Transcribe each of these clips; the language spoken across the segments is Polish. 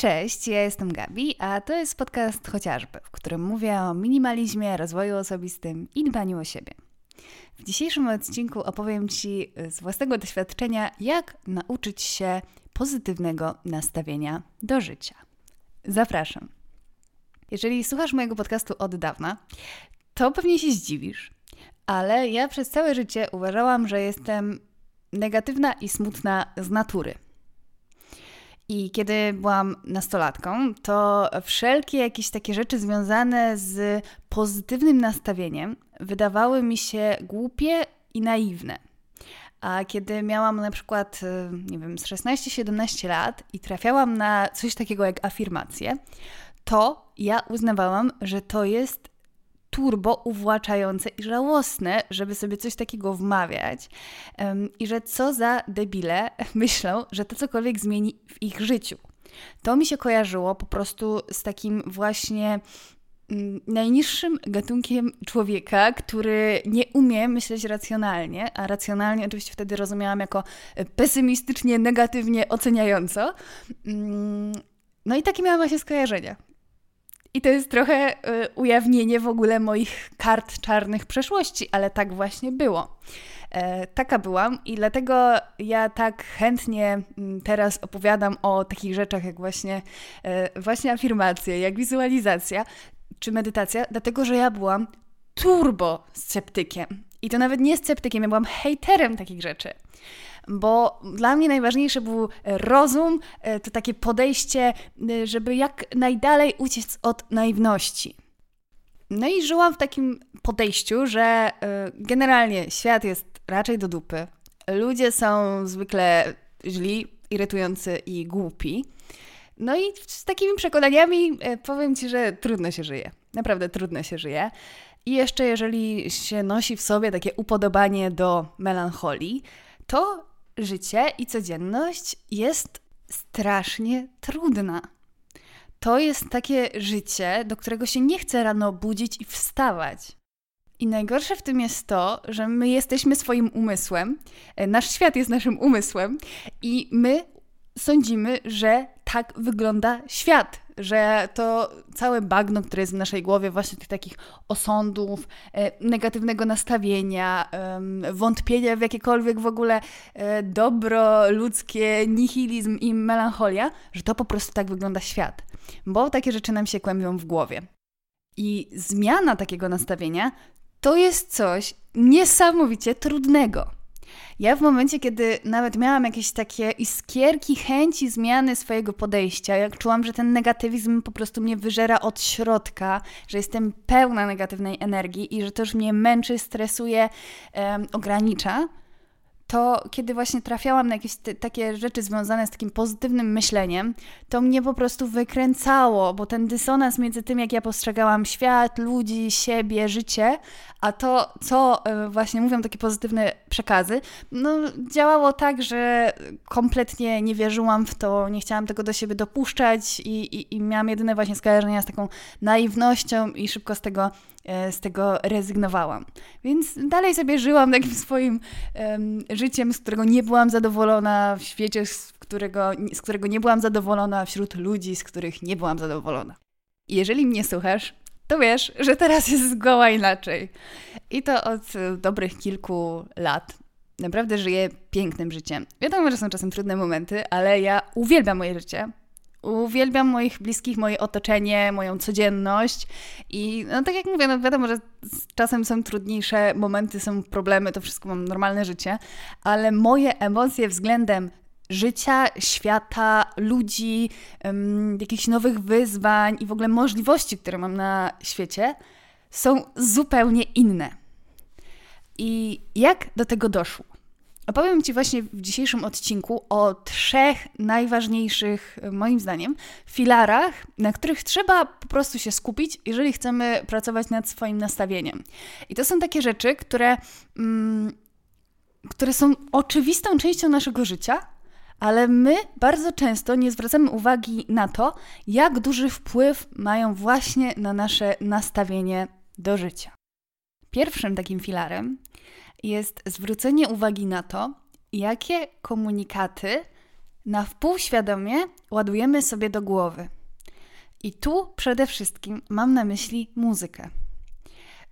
Cześć, ja jestem Gabi, a to jest podcast chociażby, w którym mówię o minimalizmie, rozwoju osobistym i dbaniu o siebie. W dzisiejszym odcinku opowiem Ci z własnego doświadczenia, jak nauczyć się pozytywnego nastawienia do życia. Zapraszam. Jeżeli słuchasz mojego podcastu od dawna, to pewnie się zdziwisz, ale ja przez całe życie uważałam, że jestem negatywna i smutna z natury. I kiedy byłam nastolatką, to wszelkie jakieś takie rzeczy związane z pozytywnym nastawieniem wydawały mi się głupie i naiwne. A kiedy miałam na przykład, y, nie wiem, z 16-17 lat i trafiałam na coś takiego jak afirmacje, to ja uznawałam, że to jest turbo uwłaczające i żałosne, żeby sobie coś takiego wmawiać um, i że co za debile myślą, że to cokolwiek zmieni w ich życiu. To mi się kojarzyło po prostu z takim właśnie mm, najniższym gatunkiem człowieka, który nie umie myśleć racjonalnie, a racjonalnie oczywiście wtedy rozumiałam jako pesymistycznie, negatywnie oceniająco. Mm, no i takie miałam właśnie skojarzenia. I to jest trochę y, ujawnienie w ogóle moich kart czarnych przeszłości, ale tak właśnie było. E, taka byłam i dlatego ja tak chętnie mm, teraz opowiadam o takich rzeczach jak właśnie, e, właśnie afirmacje, jak wizualizacja czy medytacja, dlatego że ja byłam turbo sceptykiem. I to nawet nie sceptykiem, ja byłam hejterem takich rzeczy bo dla mnie najważniejszy był rozum, e, to takie podejście, e, żeby jak najdalej uciec od naiwności. No i żyłam w takim podejściu, że e, generalnie świat jest raczej do dupy. Ludzie są zwykle źli, irytujący i głupi. No i z takimi przekonaniami powiem Ci, że trudno się żyje. Naprawdę trudno się żyje. I jeszcze jeżeli się nosi w sobie takie upodobanie do melancholii, to życie i codzienność jest strasznie trudna. To jest takie życie, do którego się nie chce rano budzić i wstawać. I najgorsze w tym jest to, że my jesteśmy swoim umysłem, e, nasz świat jest naszym umysłem i my sądzimy, że tak wygląda świat, że to całe bagno, które jest w naszej głowie, właśnie tych takich osądów, e, negatywnego nastawienia, wątpienia w jakiekolwiek w ogóle e, dobro ludzkie, nihilizm i melancholia, że to po prostu tak wygląda świat. Bo takie rzeczy nam się kłębią w głowie. I zmiana takiego nastawienia to jest coś niesamowicie trudnego. Ja w momencie, kiedy nawet miałam jakieś takie iskierki chęci zmiany swojego podejścia, jak czułam, że ten negatywizm po prostu mnie wyżera od środka, że jestem pełna negatywnej energii i że to już mnie męczy, stresuje, um, ogranicza, to kiedy właśnie trafiałam na jakieś takie rzeczy związane z takim pozytywnym myśleniem, to mnie po prostu wykręcało, bo ten dysonans między tym, jak ja postrzegałam świat, ludzi, siebie, życie, a to, co e, właśnie mówią takie pozytywne przekazy, no działało tak, że kompletnie nie wierzyłam w to, nie chciałam tego do siebie dopuszczać i, i, i miałam jedyne właśnie skojarzenia z taką naiwnością i szybko z tego z tego rezygnowałam. Więc dalej sobie żyłam takim swoim um, życiem, z którego nie byłam zadowolona, w świecie, z którego, z którego nie byłam zadowolona, wśród ludzi, z których nie byłam zadowolona. Jeżeli mnie słuchasz, to wiesz, że teraz jest zgoła inaczej. I to od e, dobrych kilku lat. Naprawdę żyję pięknym życiem. Wiadomo, że są czasem trudne momenty, ale ja uwielbiam moje życie. Uwielbiam moich bliskich, moje otoczenie, moją codzienność i no tak jak mówię, no wiadomo, że czasem są trudniejsze momenty, są problemy, to wszystko mam normalne życie, ale moje emocje względem życia, świata, ludzi, um, jakichś nowych wyzwań i w ogóle możliwości, które mam na świecie, są zupełnie inne. I jak do tego doszło? Opowiem Ci właśnie w dzisiejszym odcinku o trzech najważniejszych, moim zdaniem, filarach, na których trzeba po prostu się skupić, jeżeli chcemy pracować nad swoim nastawieniem. I to są takie rzeczy, które, mm, które są oczywistą częścią naszego życia, ale my bardzo często nie zwracamy uwagi na to, jak duży wpływ mają właśnie na nasze nastawienie do życia. Pierwszym takim filarem jest zwrócenie uwagi na to, jakie komunikaty na wpół świadomie ładujemy sobie do głowy. I tu przede wszystkim mam na myśli muzykę.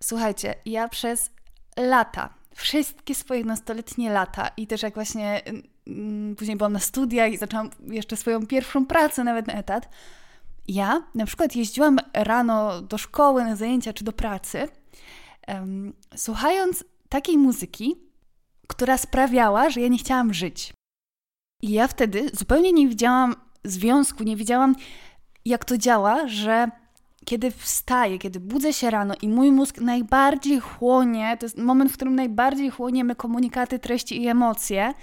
Słuchajcie, ja przez lata, wszystkie swoje nastoletnie lata i też jak właśnie mm, później byłam na studiach i zaczęłam jeszcze swoją pierwszą pracę nawet na etat, ja na przykład jeździłam rano do szkoły, na zajęcia czy do pracy, um, słuchając takiej muzyki, która sprawiała, że ja nie chciałam żyć. I ja wtedy zupełnie nie widziałam związku, nie widziałam, jak to działa, że kiedy wstaję, kiedy budzę się rano i mój mózg najbardziej chłonie, to jest moment, w którym najbardziej chłoniemy komunikaty, treści i emocje,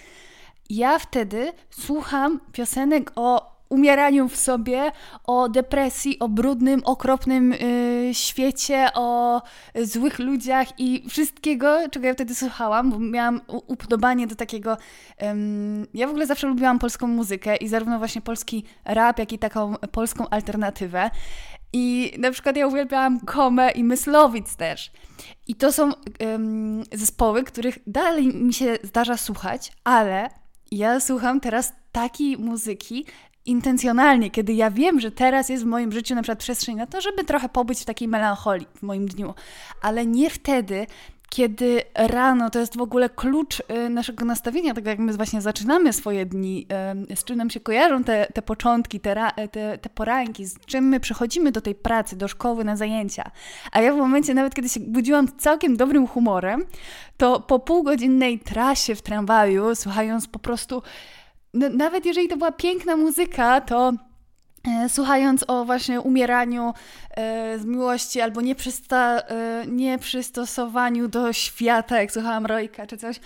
ja wtedy słucham piosenek o umieraniu w sobie, o depresji, o brudnym, okropnym yy, świecie, o złych ludziach i wszystkiego, czego ja wtedy słuchałam, bo miałam upodobanie do takiego. Yy, ja w ogóle zawsze lubiłam polską muzykę i zarówno właśnie polski rap, jak i taką polską alternatywę. I na przykład ja uwielbiałam Komę i Myslowic też. I to są zespoły, których dalej mi się zdarza słuchać, ale ja słucham teraz takiej muzyki, intencjonalnie, kiedy ja wiem, że teraz jest w moim życiu na przykład przestrzeń na to, żeby trochę pobyć w takiej melancholii w moim dniu, ale nie wtedy, kiedy rano to jest w ogóle klucz y, naszego nastawienia, tak jak my właśnie zaczynamy swoje dni, z czym nam się kojarzą te, te początki, te, te, te poranki, z czym my przychodzimy do tej pracy, do szkoły, na zajęcia. A ja w momencie, nawet kiedy się budziłam całkiem dobrym humorem, to po półgodzinnej trasie w tramwaju, słuchając po prostu nawet jeżeli to była piękna muzyka, to e, słuchając o właśnie umieraniu e, z miłości albo nieprzysta, e, nieprzystosowaniu do świata, jak słuchałam Rojka czy coś,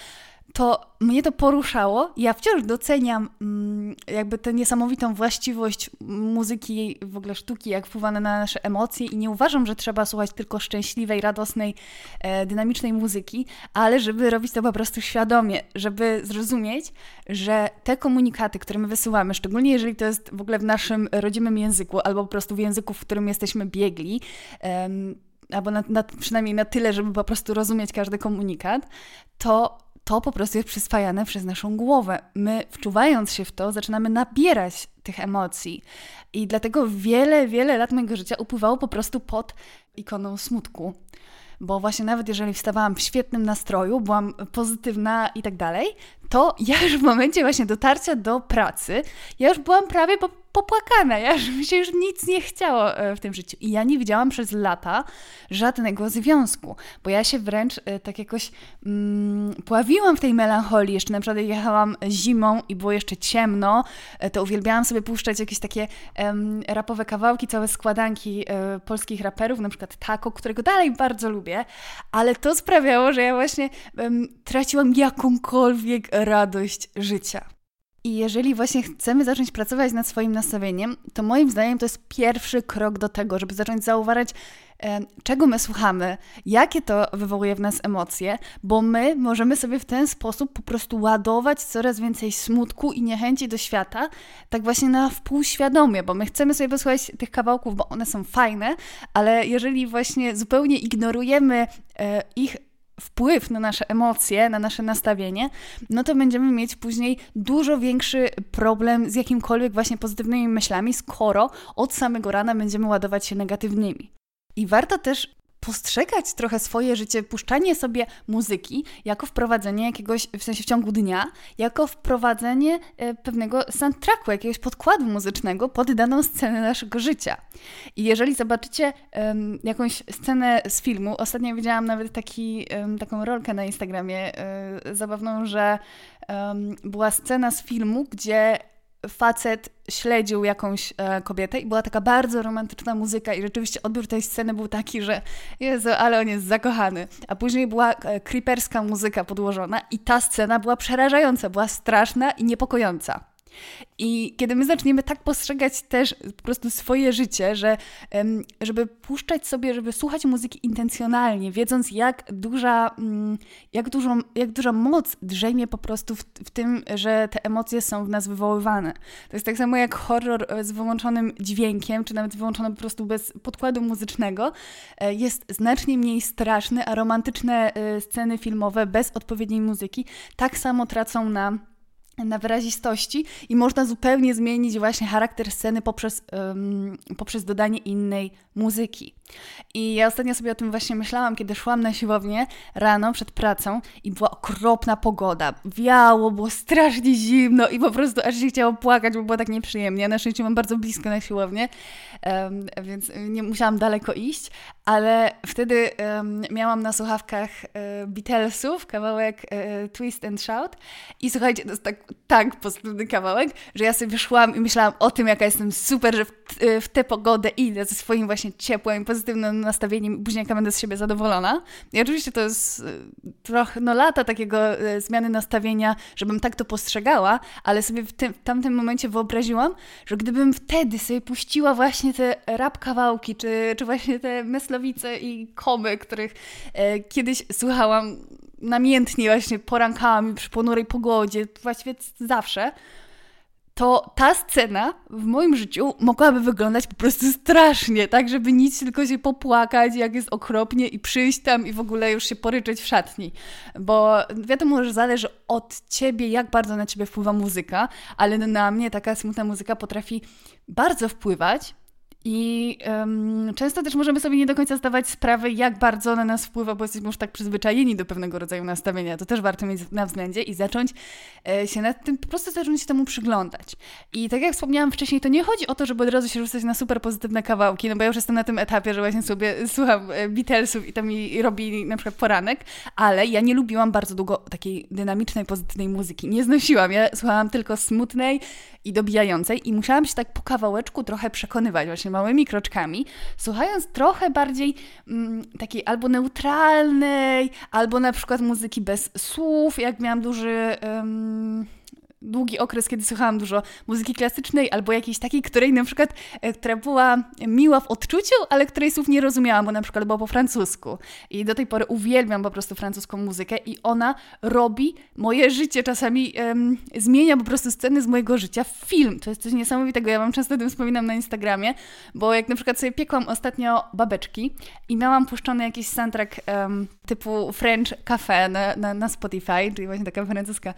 to mnie to poruszało. Ja wciąż doceniam mm, jakby tę niesamowitą właściwość muzyki, w ogóle sztuki, jak wpływa na nasze emocje i nie uważam, że trzeba słuchać tylko szczęśliwej, radosnej, e, dynamicznej muzyki, ale żeby robić to po prostu świadomie, żeby zrozumieć, że te komunikaty, które my wysyłamy, szczególnie jeżeli to jest w ogóle w naszym rodzimym języku albo po prostu w języku, w którym jesteśmy biegli, albo na, na, przynajmniej na tyle, żeby po prostu rozumieć każdy komunikat, to to po prostu jest przyswajane przez naszą głowę. My, wczuwając się w to, zaczynamy nabierać tych emocji. I dlatego wiele, wiele lat mojego życia upływało po prostu pod ikoną smutku bo właśnie nawet jeżeli wstawałam w świetnym nastroju, byłam pozytywna i tak dalej, to ja już w momencie właśnie dotarcia do pracy, ja już byłam prawie po, popłakana, ja już mi się już nic nie chciało e, w tym życiu. I ja nie widziałam przez lata żadnego związku, bo ja się wręcz e, tak jakoś mm, pławiłam w tej melancholii. Jeszcze na przykład jechałam zimą i było jeszcze ciemno, e, to uwielbiałam sobie puszczać jakieś takie um, rapowe kawałki, całe składanki polskich raperów, na przykład Tako, którego dalej bardzo lubię, ale to sprawiało, że ja właśnie um, traciłam jakąkolwiek radość życia. I jeżeli właśnie chcemy zacząć pracować nad swoim nastawieniem, to moim zdaniem to jest pierwszy krok do tego, żeby zacząć zauważać, e, czego my słuchamy, jakie to wywołuje w nas emocje, bo my możemy sobie w ten sposób po prostu ładować coraz więcej smutku i niechęci do świata, tak właśnie na wpół świadomie, bo my chcemy sobie posłuchać tych kawałków, bo one są fajne, ale jeżeli właśnie zupełnie ignorujemy e, ich wpływ na nasze emocje, na nasze nastawienie, no to będziemy mieć później dużo większy problem z jakimkolwiek właśnie pozytywnymi myślami, skoro od samego rana będziemy ładować się negatywnymi. I warto też postrzegać trochę swoje życie, puszczanie sobie muzyki jako wprowadzenie jakiegoś, w sensie w ciągu dnia, jako wprowadzenie e, pewnego soundtracku, jakiegoś podkładu muzycznego pod daną scenę naszego życia. I jeżeli zobaczycie um, jakąś scenę z filmu, ostatnio widziałam nawet taki, um, taką rolkę na Instagramie um, zabawną, że była scena z filmu, gdzie facet śledził jakąś e, kobietę i była taka bardzo romantyczna muzyka i rzeczywiście odbiór tej sceny był taki, że Jezu, ale on jest zakochany. A później była e, creeperska muzyka podłożona i ta scena była przerażająca, była straszna i niepokojąca. I kiedy my zaczniemy tak postrzegać też po prostu swoje życie, że żeby puszczać sobie, żeby słuchać muzyki intencjonalnie, wiedząc jak duża, mm, jak dużą, jak duża moc drzemie po prostu w, w tym, że te emocje są w nas wywoływane. To jest tak samo jak horror e, z wyłączonym dźwiękiem, czy nawet wyłączony po prostu bez podkładu muzycznego, e, jest znacznie mniej straszny, a romantyczne e, sceny filmowe bez odpowiedniej muzyki tak samo tracą na na wyrazistości i można zupełnie zmienić właśnie charakter sceny poprzez, um, poprzez dodanie innej muzyki. I ja ostatnio sobie o tym właśnie myślałam, kiedy szłam na siłownię rano przed pracą i była okropna pogoda. Wiało, było strasznie zimno i po prostu aż się chciało płakać, bo było tak nieprzyjemnie. Na szczęście mam bardzo blisko na siłownię, um, więc nie musiałam daleko iść, ale wtedy um, miałam na słuchawkach um, Beatlesów kawałek um, Twist and Shout i słuchajcie, to jest tak, tak pozytywny kawałek, że ja sobie wyszłam i myślałam o tym, jaka jestem super, że w, w tę pogodę idę ze swoim właśnie ciepłem i pozytywnym nastawieniem i później będę z siebie zadowolona. I oczywiście to jest trochę, no lata takiego zmiany nastawienia, żebym tak to postrzegała, ale sobie w, tym, w tamtym momencie wyobraziłam, że gdybym wtedy sobie puściła właśnie te rap kawałki, czy, czy właśnie te i komy, których e, kiedyś słuchałam namiętnie właśnie porankami przy ponurej pogodzie, właściwie zawsze, to ta scena w moim życiu mogłaby wyglądać po prostu strasznie, tak, żeby nic, tylko się popłakać, jak jest okropnie i przyjść tam i w ogóle już się poryczeć w szatni. Bo wiadomo, że zależy od ciebie, jak bardzo na ciebie wpływa muzyka, ale na mnie taka smutna muzyka potrafi bardzo wpływać, i um, często też możemy sobie nie do końca zdawać sprawy, jak bardzo na nas wpływa, bo jesteśmy już tak przyzwyczajeni do pewnego rodzaju nastawienia. To też warto mieć na względzie i zacząć e, się nad tym, po prostu zacząć się temu przyglądać. I tak jak wspomniałam wcześniej, to nie chodzi o to, żeby od razu się rzucać na super pozytywne kawałki, no bo ja już jestem na tym etapie, że właśnie sobie słucham e, Beatlesów i to mi robi na przykład poranek, ale ja nie lubiłam bardzo długo takiej dynamicznej, pozytywnej muzyki. Nie znosiłam. Ja słuchałam tylko smutnej i dobijającej i musiałam się tak po kawałeczku trochę przekonywać właśnie małymi kroczkami, słuchając trochę bardziej mm, takiej albo neutralnej, albo na przykład muzyki bez słów, jak miałam duży. Um, długi okres, kiedy słuchałam dużo muzyki klasycznej albo jakiejś takiej, której na przykład, e, która była miła w odczuciu, ale której słów nie rozumiałam, bo na przykład była po francusku. I do tej pory uwielbiam po prostu francuską muzykę i ona robi moje życie, czasami zmienia po prostu sceny z mojego życia w film. To jest coś niesamowitego. Ja wam często o tym wspominam na Instagramie, bo jak na przykład sobie piekłam ostatnio babeczki i miałam puszczony jakiś soundtrack typu French Cafe na, na, na Spotify, czyli właśnie taka francuska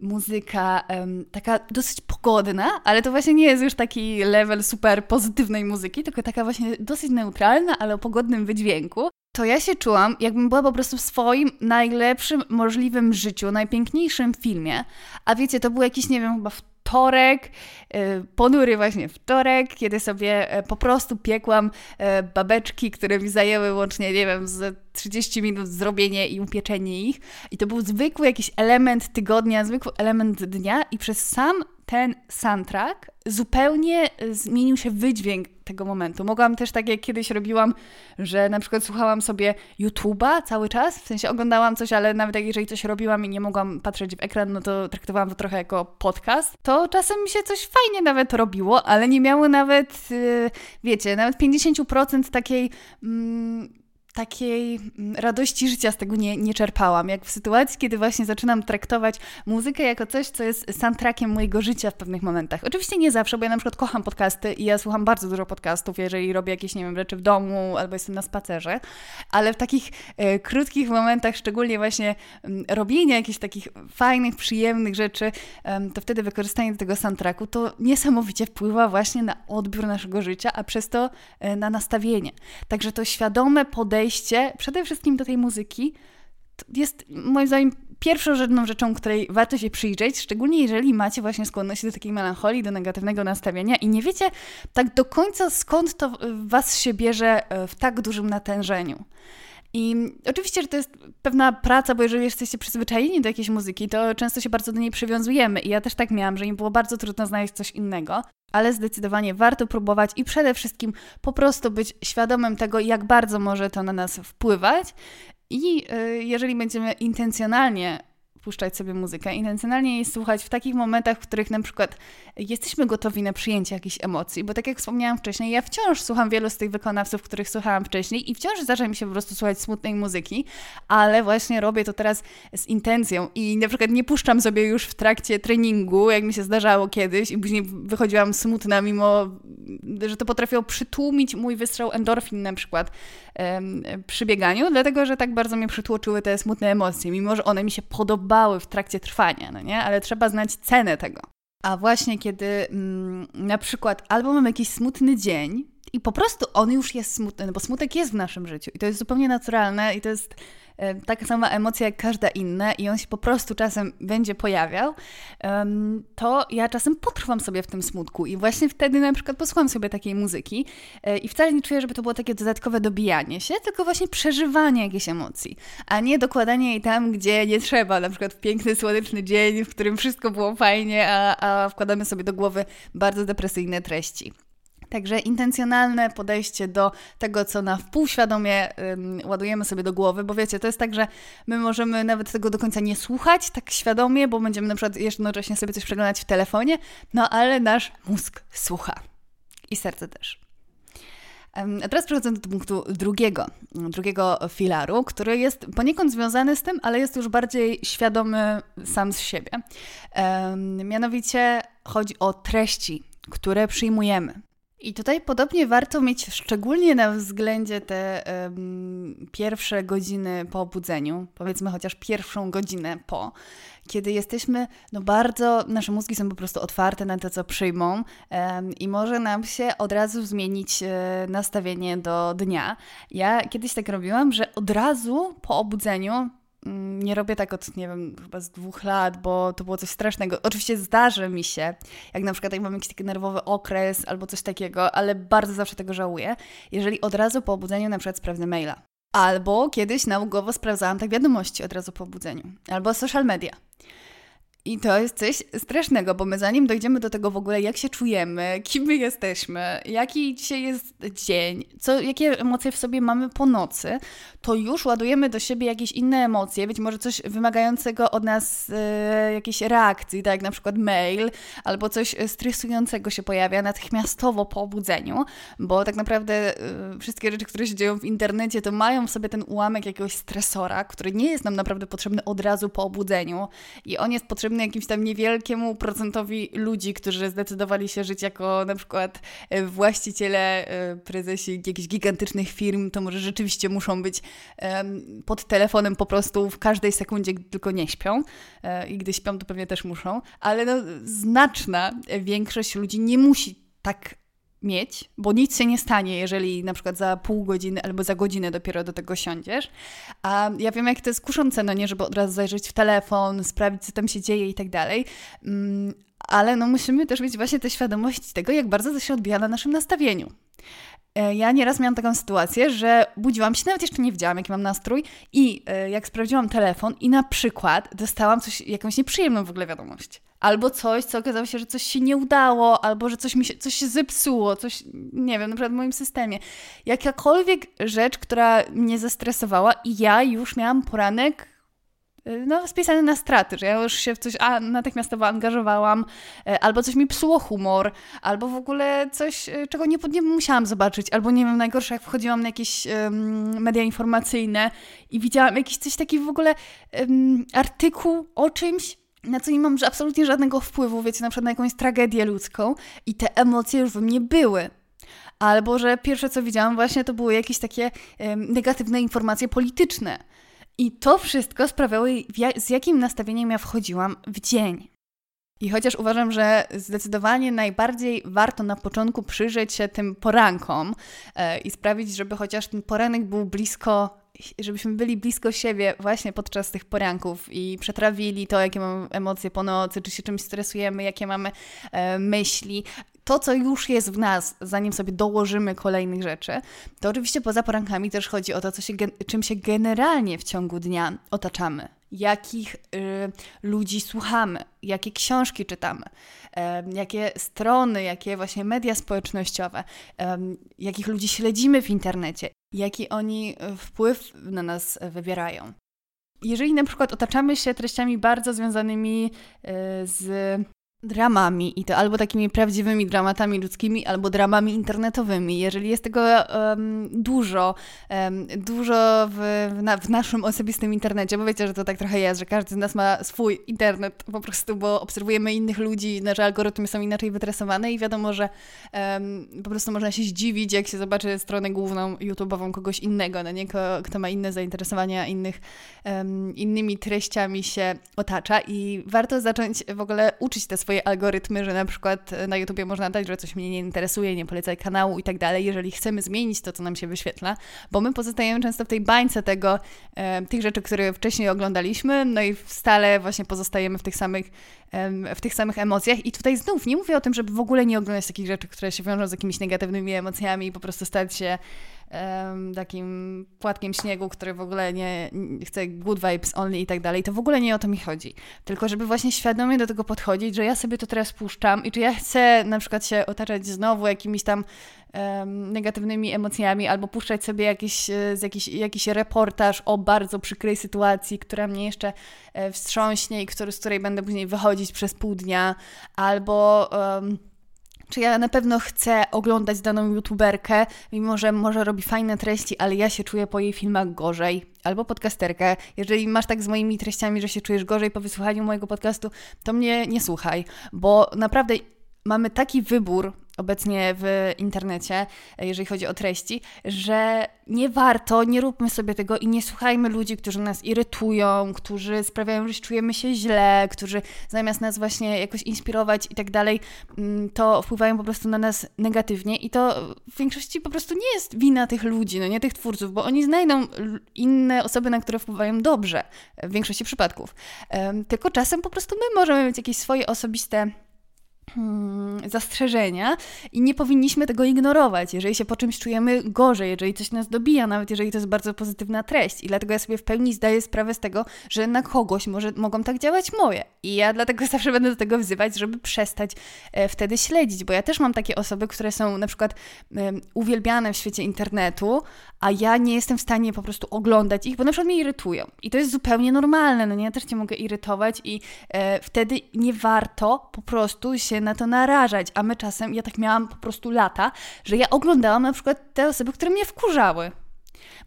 muzyka um, taka dosyć pogodna, ale to właśnie nie jest już taki level super pozytywnej muzyki, tylko taka właśnie dosyć neutralna, ale o pogodnym wydźwięku. To ja się czułam, jakbym była po prostu w swoim najlepszym możliwym życiu, najpiękniejszym filmie. A wiecie, to był jakiś, nie wiem, chyba wtorek, y, ponury właśnie wtorek, kiedy sobie e, po prostu piekłam e, babeczki, które mi zajęły łącznie, nie wiem, z 30 minut zrobienie i upieczenie ich. I to był zwykły jakiś element tygodnia, zwykły element dnia i przez sam ten soundtrack zupełnie zmienił się wydźwięk tego momentu. Mogłam też tak jak kiedyś robiłam, że na przykład słuchałam sobie YouTube'a cały czas, w sensie oglądałam coś, ale nawet jak jeżeli coś robiłam i nie mogłam patrzeć w ekran, no to traktowałam to trochę jako podcast. To czasem mi się coś fajnie nawet robiło, ale nie miało nawet, y, wiecie, nawet 50% takiej... Mm, takiej mm, radości życia z tego nie, nie czerpałam. Jak w sytuacji, kiedy właśnie zaczynam traktować muzykę jako coś, co jest soundtrackiem mojego życia w pewnych momentach. Oczywiście nie zawsze, bo ja na przykład kocham podcasty i ja słucham bardzo dużo podcastów, jeżeli robię jakieś, nie wiem, rzeczy w domu albo jestem na spacerze, ale w takich e, krótkich momentach, szczególnie właśnie m, robienia jakichś takich fajnych, przyjemnych rzeczy, to wtedy wykorzystanie tego soundtracku to niesamowicie wpływa właśnie na odbiór naszego życia, a przez to e, na nastawienie. Także to świadome podejście podejście przede wszystkim do tej muzyki jest moim zdaniem pierwszorzędną rzeczą, której warto się przyjrzeć, szczególnie jeżeli macie właśnie skłonność do takiej melancholii, do negatywnego nastawienia i nie wiecie tak do końca skąd to was się bierze e, w tak dużym natężeniu. I oczywiście, że to jest pewna praca, bo jeżeli jesteście przyzwyczajeni do jakiejś muzyki, to często się bardzo do niej przywiązujemy. I ja też tak miałam, że mi było bardzo trudno znaleźć coś innego ale zdecydowanie warto próbować i przede wszystkim po prostu być świadomym tego, jak bardzo może to na nas wpływać. I y, jeżeli będziemy intencjonalnie puszczać sobie muzykę, intencjonalnie jej słuchać w takich momentach, w których na przykład jesteśmy gotowi na przyjęcie jakichś emocji, bo tak jak wspomniałam wcześniej, ja wciąż słucham wielu z tych wykonawców, których słuchałam wcześniej i wciąż zdarza mi się po prostu słuchać smutnej muzyki, ale właśnie robię to teraz z intencją i na przykład nie puszczam sobie już w trakcie treningu, jak mi się zdarzało kiedyś i później wychodziłam smutna, mimo że to potrafiło przytłumić mój wystrzał endorfin na przykład przy bieganiu, dlatego, że tak bardzo mnie przytłoczyły te smutne emocje, mimo że one mi się podobały podobały w trakcie trwania, no nie? Ale trzeba znać cenę tego. A właśnie kiedy mm, na przykład albo mamy jakiś smutny dzień i po prostu on już jest smutny, no bo smutek jest w naszym życiu i to jest zupełnie naturalne i to jest taka sama emocja jak każda inna i on się po prostu czasem będzie pojawiał, to ja czasem potrwam sobie w tym smutku i właśnie wtedy na przykład posłucham sobie takiej muzyki e, i wcale nie czuję, żeby to było takie dodatkowe dobijanie się, tylko właśnie przeżywanie jakiejś emocji, a nie dokładanie jej tam, gdzie nie trzeba, na przykład w piękny, słoneczny dzień, w którym wszystko było fajnie, a, a wkładamy sobie do głowy bardzo depresyjne treści. Także intencjonalne podejście do tego, co na wpółświadomie ym, ładujemy sobie do głowy, bo wiecie, to jest tak, że my możemy nawet tego do końca nie słuchać tak świadomie, bo będziemy na przykład jednocześnie sobie coś przeglądać w telefonie, no ale nasz mózg słucha i serce też. A teraz przechodzę do punktu drugiego, drugiego filaru, który jest poniekąd związany z tym, ale jest już bardziej świadomy sam z siebie. Mianowicie chodzi o treści, które przyjmujemy. I tutaj podobnie warto mieć szczególnie na względzie te um, pierwsze godziny po obudzeniu, powiedzmy chociaż pierwszą godzinę po, kiedy jesteśmy, no bardzo, nasze mózgi są po prostu otwarte na to, co przyjmą um, i może nam się od razu zmienić e, nastawienie do dnia. Ja kiedyś tak robiłam, że od razu po obudzeniu nie robię tak od, nie wiem, chyba z dwóch lat, bo to było coś strasznego. Oczywiście zdarzy mi się, jak na przykład jak mam jakiś taki nerwowy okres albo coś takiego, ale bardzo zawsze tego żałuję, jeżeli od razu po obudzeniu na przykład sprawdzę maila. Albo kiedyś nałogowo sprawdzałam tak wiadomości od razu po obudzeniu. Albo social media. I to jest coś strasznego, bo my zanim dojdziemy do tego w ogóle, jak się czujemy, kim my jesteśmy, jaki dzisiaj jest dzień, co, jakie emocje w sobie mamy po nocy, to już ładujemy do siebie jakieś inne emocje, być może coś wymagającego od nas e, jakiejś reakcji, tak jak na przykład mail, albo coś stresującego się pojawia natychmiastowo po obudzeniu, bo tak naprawdę e, wszystkie rzeczy, które się dzieją w internecie, to mają w sobie ten ułamek jakiegoś stresora, który nie jest nam naprawdę potrzebny od razu po obudzeniu i on jest potrzebny jakimś tam niewielkiemu procentowi ludzi, którzy zdecydowali się żyć jako na przykład e, właściciele, e, prezesi jakichś gigantycznych firm, to może rzeczywiście muszą być pod telefonem po prostu w każdej sekundzie, gdy tylko nie śpią. E, I gdy śpią, to pewnie też muszą, ale no, znaczna większość ludzi nie musi tak mieć, bo nic się nie stanie, jeżeli na przykład za pół godziny albo za godzinę dopiero do tego siądziesz. A ja wiem, jak to jest kuszące, no nie, żeby od razu zajrzeć w telefon, sprawdzić, co tam się dzieje i tak dalej. Mm, ale no musimy też mieć właśnie tę świadomość tego, jak bardzo to się odbija na naszym nastawieniu. E, ja nieraz miałam taką sytuację, że budziłam się, nawet jeszcze nie wiedziałam, jaki mam nastrój i e, jak sprawdziłam telefon i na przykład dostałam coś, jakąś nieprzyjemną w ogóle wiadomość. Albo coś, co okazało się, że coś się nie udało, albo że coś, mi się, coś się zepsuło, coś, nie wiem, na przykład w moim systemie. Jakakolwiek rzecz, która mnie zestresowała i ja już miałam poranek Y, no, spisane na straty, że ja już się w coś a, natychmiastowo angażowałam, y, albo coś mi psuło humor, albo w ogóle coś, y, czego nie, nie musiałam zobaczyć, albo nie wiem, najgorsze jak wchodziłam na jakieś um, media informacyjne i widziałam jakiś coś taki w ogóle um, artykuł o czymś, na co nie mam absolutnie żadnego wpływu, wiecie, na przykład na jakąś tragedię ludzką i te emocje już we mnie były. Albo, że pierwsze co widziałam właśnie to były jakieś takie um, negatywne informacje polityczne i to wszystko sprawiało, z jakim nastawieniem ja wchodziłam w dzień. I chociaż uważam, że zdecydowanie najbardziej warto na początku przyjrzeć się tym porankom e, i sprawić, żeby chociaż ten poranek był blisko, żebyśmy byli blisko siebie właśnie podczas tych poranków i przetrawili to, jakie mamy emocje po nocy, czy się czymś stresujemy, jakie mamy e, myśli, to, co już jest w nas, zanim sobie dołożymy kolejnych rzeczy, to oczywiście poza porankami też chodzi o to, co się, czym się generalnie w ciągu dnia otaczamy. Jakich y, ludzi słuchamy, jakie książki czytamy, y, jakie strony, jakie właśnie media społecznościowe, y, jakich ludzi śledzimy w internecie, jaki oni wpływ na nas wywierają. Jeżeli na przykład otaczamy się treściami bardzo związanymi y, z dramami i to albo takimi prawdziwymi dramatami ludzkimi, albo dramami internetowymi. Jeżeli jest tego um, dużo, um, dużo w, w, na, w, naszym osobistym internecie, bo wiecie, że to tak trochę jest, że każdy z nas ma swój internet po prostu, bo obserwujemy innych ludzi, nasze algorytmy są inaczej wytresowane i wiadomo, że um, po prostu można się zdziwić, jak się zobaczy stronę główną YouTube'ową kogoś innego, no nie? kto ma inne zainteresowania, innych, innymi treściami się otacza i warto zacząć w ogóle uczyć te swoje swoje algorytmy, że na przykład na YouTubie można dać, że coś mnie nie interesuje, nie polecaj kanału i tak dalej, jeżeli chcemy zmienić to, co nam się wyświetla, bo my pozostajemy często w tej bańce tego, e, tych rzeczy, które wcześniej oglądaliśmy, no i stale właśnie pozostajemy w tych samych w tych samych emocjach. I tutaj znów nie mówię o tym, żeby w ogóle nie oglądać takich rzeczy, które się wiążą z jakimiś negatywnymi emocjami i po prostu stać się takim płatkiem śniegu, który w ogóle nie, chce good vibes only i tak dalej. To w ogóle nie o to mi chodzi. Tylko żeby właśnie świadomie do tego podchodzić, że ja sobie to teraz puszczam i czy ja chcę na przykład się otaczać znowu jakimiś tam um, negatywnymi emocjami, albo puszczać sobie jakiś, e, jakiś, jakiś reportaż o bardzo przykrej sytuacji, która mnie jeszcze e, wstrząśnie i który, z której będę później wychodzić przez pół dnia, albo. Um, czy ja na pewno chcę oglądać daną youtuberkę, mimo że może robi fajne treści, ale ja się czuję po jej filmach gorzej. Albo podcasterkę. Jeżeli masz tak z moimi treściami, że się czujesz gorzej po wysłuchaniu mojego podcastu, to mnie nie słuchaj, bo naprawdę mamy taki wybór obecnie w internecie, jeżeli chodzi o treści, że nie warto, nie róbmy sobie tego i nie słuchajmy ludzi, którzy nas irytują, którzy sprawiają, że czujemy się źle, którzy zamiast nas właśnie jakoś inspirować i tak dalej, mm, to wpływają po prostu na nas negatywnie i to w większości po prostu nie jest wina tych ludzi, no nie tych twórców, bo oni znajdą inne osoby, na które wpływają dobrze w większości przypadków. Tylko czasem po prostu my możemy mieć jakieś swoje osobiste zastrzeżenia i nie powinniśmy tego ignorować, jeżeli się po czymś czujemy gorzej, jeżeli coś nas dobija, nawet jeżeli to jest bardzo pozytywna treść. I dlatego ja sobie w pełni zdaję sprawę z tego, że na kogoś może, mogą tak działać moje. I ja dlatego zawsze będę do tego wzywać, żeby przestać e, wtedy śledzić, bo ja też mam takie osoby, które są na przykład e, uwielbiane w świecie internetu, a ja nie jestem w stanie po prostu oglądać ich, bo na przykład mnie irytują. I to jest zupełnie normalne, no nie? Ja też cię mogę irytować i e, wtedy nie warto po prostu się na to narażać. A my czasem, ja tak miałam po prostu lata, że ja oglądałam na przykład te osoby, które mnie wkurzały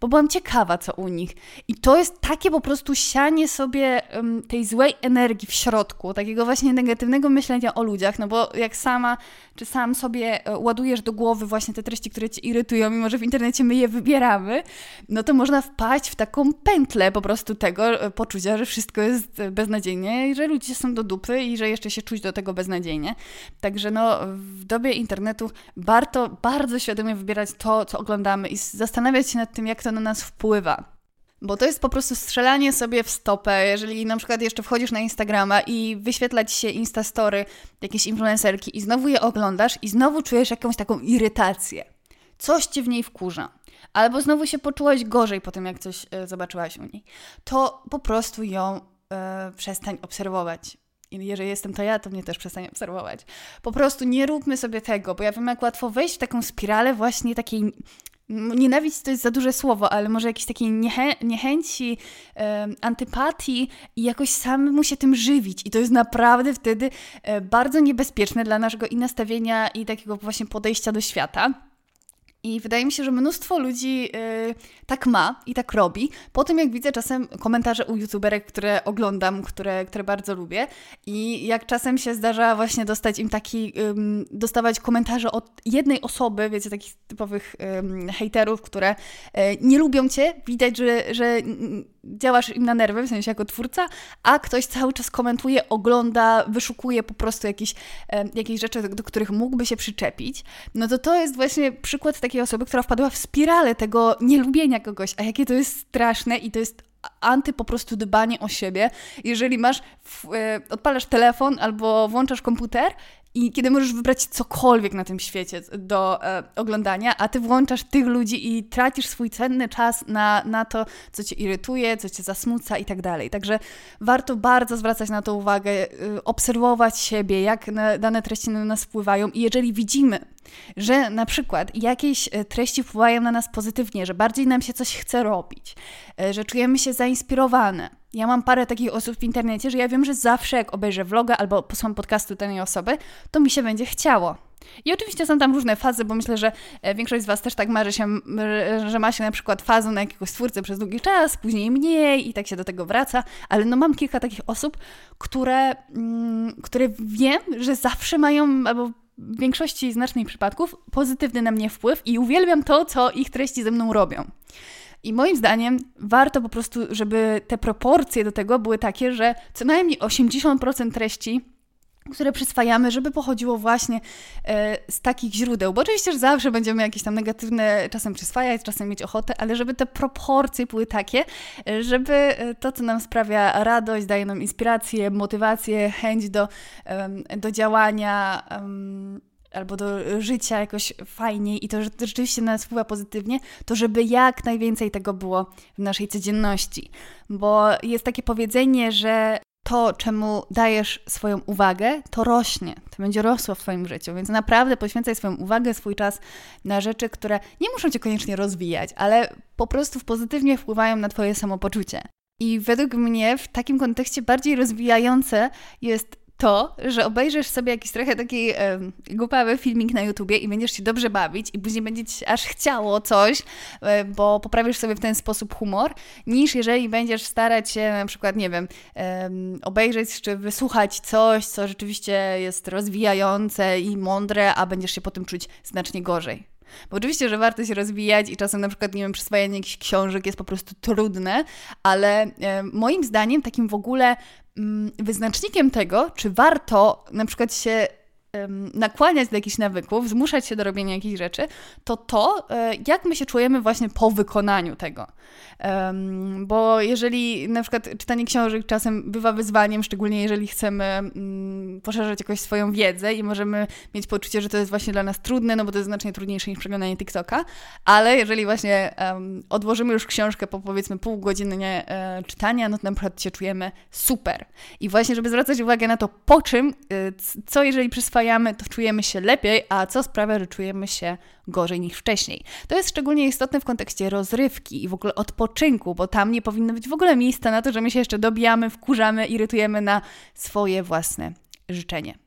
bo byłam ciekawa, co u nich. I to jest takie po prostu sianie sobie um, tej złej energii w środku, takiego właśnie negatywnego myślenia o ludziach, no bo jak sama czy sam sobie e, ładujesz do głowy właśnie te treści, które cię irytują, mimo że w internecie my je wybieramy, no to można wpaść w taką pętlę po prostu tego e, poczucia, że wszystko jest e, beznadziejnie i że ludzie są do dupy i że jeszcze się czuć do tego beznadziejnie. Także no, w dobie internetu warto bardzo świadomie wybierać to, co oglądamy i zastanawiać się nad tym, jak to na nas wpływa. Bo to jest po prostu strzelanie sobie w stopę, jeżeli na przykład jeszcze wchodzisz na Instagrama i wyświetla ci się Instastory jakiejś influencerki i znowu je oglądasz i znowu czujesz jakąś taką irytację. Coś cię w niej wkurza. Albo znowu się poczułaś gorzej po tym, jak coś e, zobaczyłaś u niej. To po prostu ją e, przestań obserwować. I jeżeli jestem to ja, to mnie też przestań obserwować. Po prostu nie róbmy sobie tego, bo ja wiem, jak łatwo wejść w taką spiralę właśnie takiej nienawiść to jest za duże słowo, ale może jakiejś takiej niechę niechęci, e, antypatii i jakoś samemu się tym żywić. I to jest naprawdę wtedy e, bardzo niebezpieczne dla naszego i nastawienia, i takiego właśnie podejścia do świata. I wydaje mi się, że mnóstwo ludzi yy, tak ma i tak robi. Po tym, jak widzę czasem komentarze u youtuberek, które oglądam, które, które bardzo lubię, i jak czasem się zdarza właśnie dostać im taki, yy, dostawać komentarze od jednej osoby, wiecie, takich typowych yy, hejterów, które yy, nie lubią cię, widać, że, że działasz im na nerwy, w sensie jako twórca, a ktoś cały czas komentuje, ogląda, wyszukuje po prostu jakieś, jakieś rzeczy, do, których mógłby się przyczepić, no to to jest właśnie przykład takiej osoby, która wpadła w spiralę tego nielubienia kogoś, a jakie to jest straszne i to jest anty po prostu dbanie o siebie. Jeżeli masz, w, e, odpalasz telefon albo włączasz komputer i kiedy możesz wybrać cokolwiek na tym świecie do e, oglądania, a ty włączasz tych ludzi i tracisz swój cenny czas na, na to, co cię irytuje, co cię zasmuca i tak dalej. Także warto bardzo zwracać na to uwagę, y, obserwować siebie, jak dane treści na nas wpływają i jeżeli widzimy, że na przykład jakieś e, treści wpływają na nas pozytywnie, że bardziej nam się coś chce robić, e, że czujemy się zainspirowane. Ja mam parę takich osób w internecie, że ja wiem, że zawsze jak obejrzę vloga albo posłucham podcastu danej osoby, to mi się będzie chciało. I oczywiście są tam różne fazy, bo myślę, że e, większość z Was też tak marzy się, że ma się na przykład fazę na jakiegoś twórcę przez długi czas, później mniej i tak się do tego wraca, ale no mam kilka takich osób, które, mm, które wiem, że zawsze mają, albo w większości znacznych przypadków pozytywny na mnie wpływ i uwielbiam to, co ich treści ze mną robią. I moim zdaniem warto po prostu, żeby te proporcje do tego były takie, że co najmniej 80% treści które przyswajamy, żeby pochodziło właśnie e, z takich źródeł. Bo oczywiście, że zawsze będziemy jakieś tam negatywne czasem przyswajać, czasem mieć ochotę, ale żeby te proporcje były takie, żeby e, to, co nam sprawia radość, daje nam inspirację, motywację, chęć do, do działania albo do życia jakoś fajniej i to, rzeczywiście na nas wpływa pozytywnie, to żeby jak najwięcej tego było w naszej codzienności. Bo jest takie powiedzenie, że to, czemu dajesz swoją uwagę, to rośnie, to będzie rosło w Twoim życiu. Więc naprawdę poświęcaj swoją uwagę, swój czas na rzeczy, które nie muszą Cię koniecznie rozwijać, ale po prostu pozytywnie wpływają na Twoje samopoczucie. I według mnie w takim kontekście bardziej rozwijające jest to, że obejrzysz sobie jakiś trochę taki e, głupawy filmik na YouTubie i będziesz się dobrze bawić i później będzie ci aż chciało coś, bo poprawisz sobie w ten sposób humor, niż jeżeli będziesz starać się na przykład, nie wiem, obejrzeć czy wysłuchać coś, co rzeczywiście jest rozwijające i mądre, a będziesz się po tym czuć znacznie gorzej. Bo oczywiście, że warto się rozwijać i czasem na przykład, nie wiem, przyswajanie jakichś książek jest po prostu trudne, ale e, moim zdaniem takim w ogóle mm, wyznacznikiem tego, czy warto na przykład się nakłaniać do jakichś nawyków, zmuszać się do robienia jakichś rzeczy, to to, e, jak my się czujemy właśnie po wykonaniu tego. Bo jeżeli na przykład czytanie książek czasem bywa wyzwaniem, szczególnie jeżeli chcemy mm, poszerzać jakoś swoją wiedzę i możemy mieć poczucie, że to jest właśnie dla nas trudne, no bo to jest znacznie trudniejsze niż przeglądanie TikToka, ale jeżeli właśnie odłożymy już książkę po powiedzmy pół godziny e, czytania, no to na przykład się czujemy super. I właśnie, żeby zwracać uwagę na to, po czym, e, co jeżeli przyswajamy, to czujemy się lepiej, a co sprawia, że czujemy się gorzej niż wcześniej. To jest szczególnie istotne w kontekście rozrywki i w ogóle odpoczynku, bo tam nie powinno być w ogóle miejsca na to, że my się jeszcze dobijamy, wkurzamy, irytujemy na swoje własne życzenie.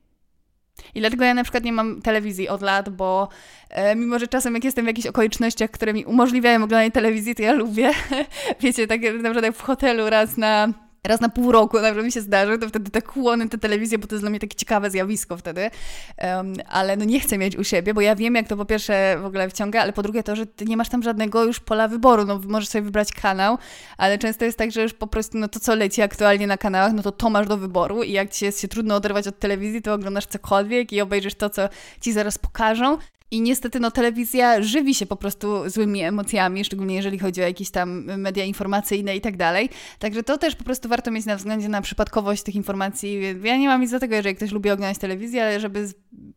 I dlatego ja na przykład nie mam telewizji od lat, bo e, mimo, że czasem jak jestem w jakichś okolicznościach, które mi umożliwiają oglądanie telewizji, to ja lubię, wiecie, tak na przykład jak w hotelu raz na raz na pół roku, na mi się zdarzy, to wtedy tak chłonę tę telewizję, bo to jest dla mnie takie ciekawe zjawisko wtedy. Um, ale no nie chcę mieć u siebie, bo ja wiem, jak to po pierwsze w ogóle wciąga, ale po drugie to, że ty nie masz tam żadnego już pola wyboru. No możesz sobie wybrać kanał, ale często jest tak, że już po prostu no to, co leci aktualnie na kanałach, no to to masz do wyboru i jak ci jest się trudno oderwać od telewizji, to oglądasz cokolwiek i obejrzysz to, co ci zaraz pokażą. I niestety no, telewizja żywi się po prostu złymi emocjami, szczególnie jeżeli chodzi o jakieś tam media informacyjne i tak dalej. Także to też po prostu warto mieć na względzie na przypadkowość tych informacji. Ja nie mam nic do tego, jeżeli ktoś lubi oglądać telewizję, ale żeby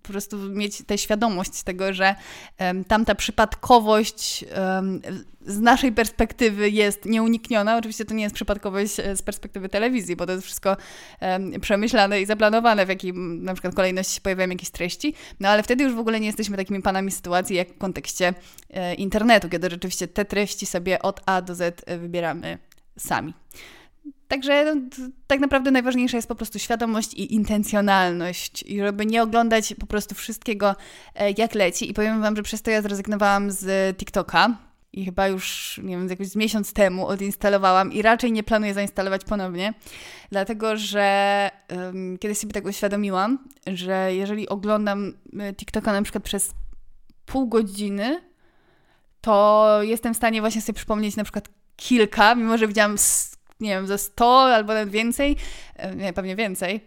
po prostu mieć tę świadomość tego, że um, tamta przypadkowość um, z naszej perspektywy jest nieunikniona. Oczywiście to nie jest przypadkowość e, z perspektywy telewizji, bo to jest wszystko um, przemyślane i zaplanowane, w jakiej na przykład kolejności się pojawiają jakieś treści, no ale wtedy już w ogóle nie jesteśmy takimi panami sytuacji jak w kontekście e, internetu, kiedy rzeczywiście te treści sobie od A do Z e, wybieramy sami. Także no, tak naprawdę najważniejsza jest po prostu świadomość i intencjonalność, i żeby nie oglądać po prostu wszystkiego e, jak leci. I powiem Wam, że przez to ja zrezygnowałam z TikToka i chyba już, nie wiem, jakoś z miesiąc temu odinstalowałam i raczej nie planuję zainstalować ponownie, dlatego że um, kiedyś sobie tak uświadomiłam, że jeżeli oglądam TikToka na przykład przez pół godziny, to jestem w stanie właśnie sobie przypomnieć na przykład kilka, mimo że widziałam nie wiem, ze 100 albo nawet więcej, e, nie, pewnie więcej,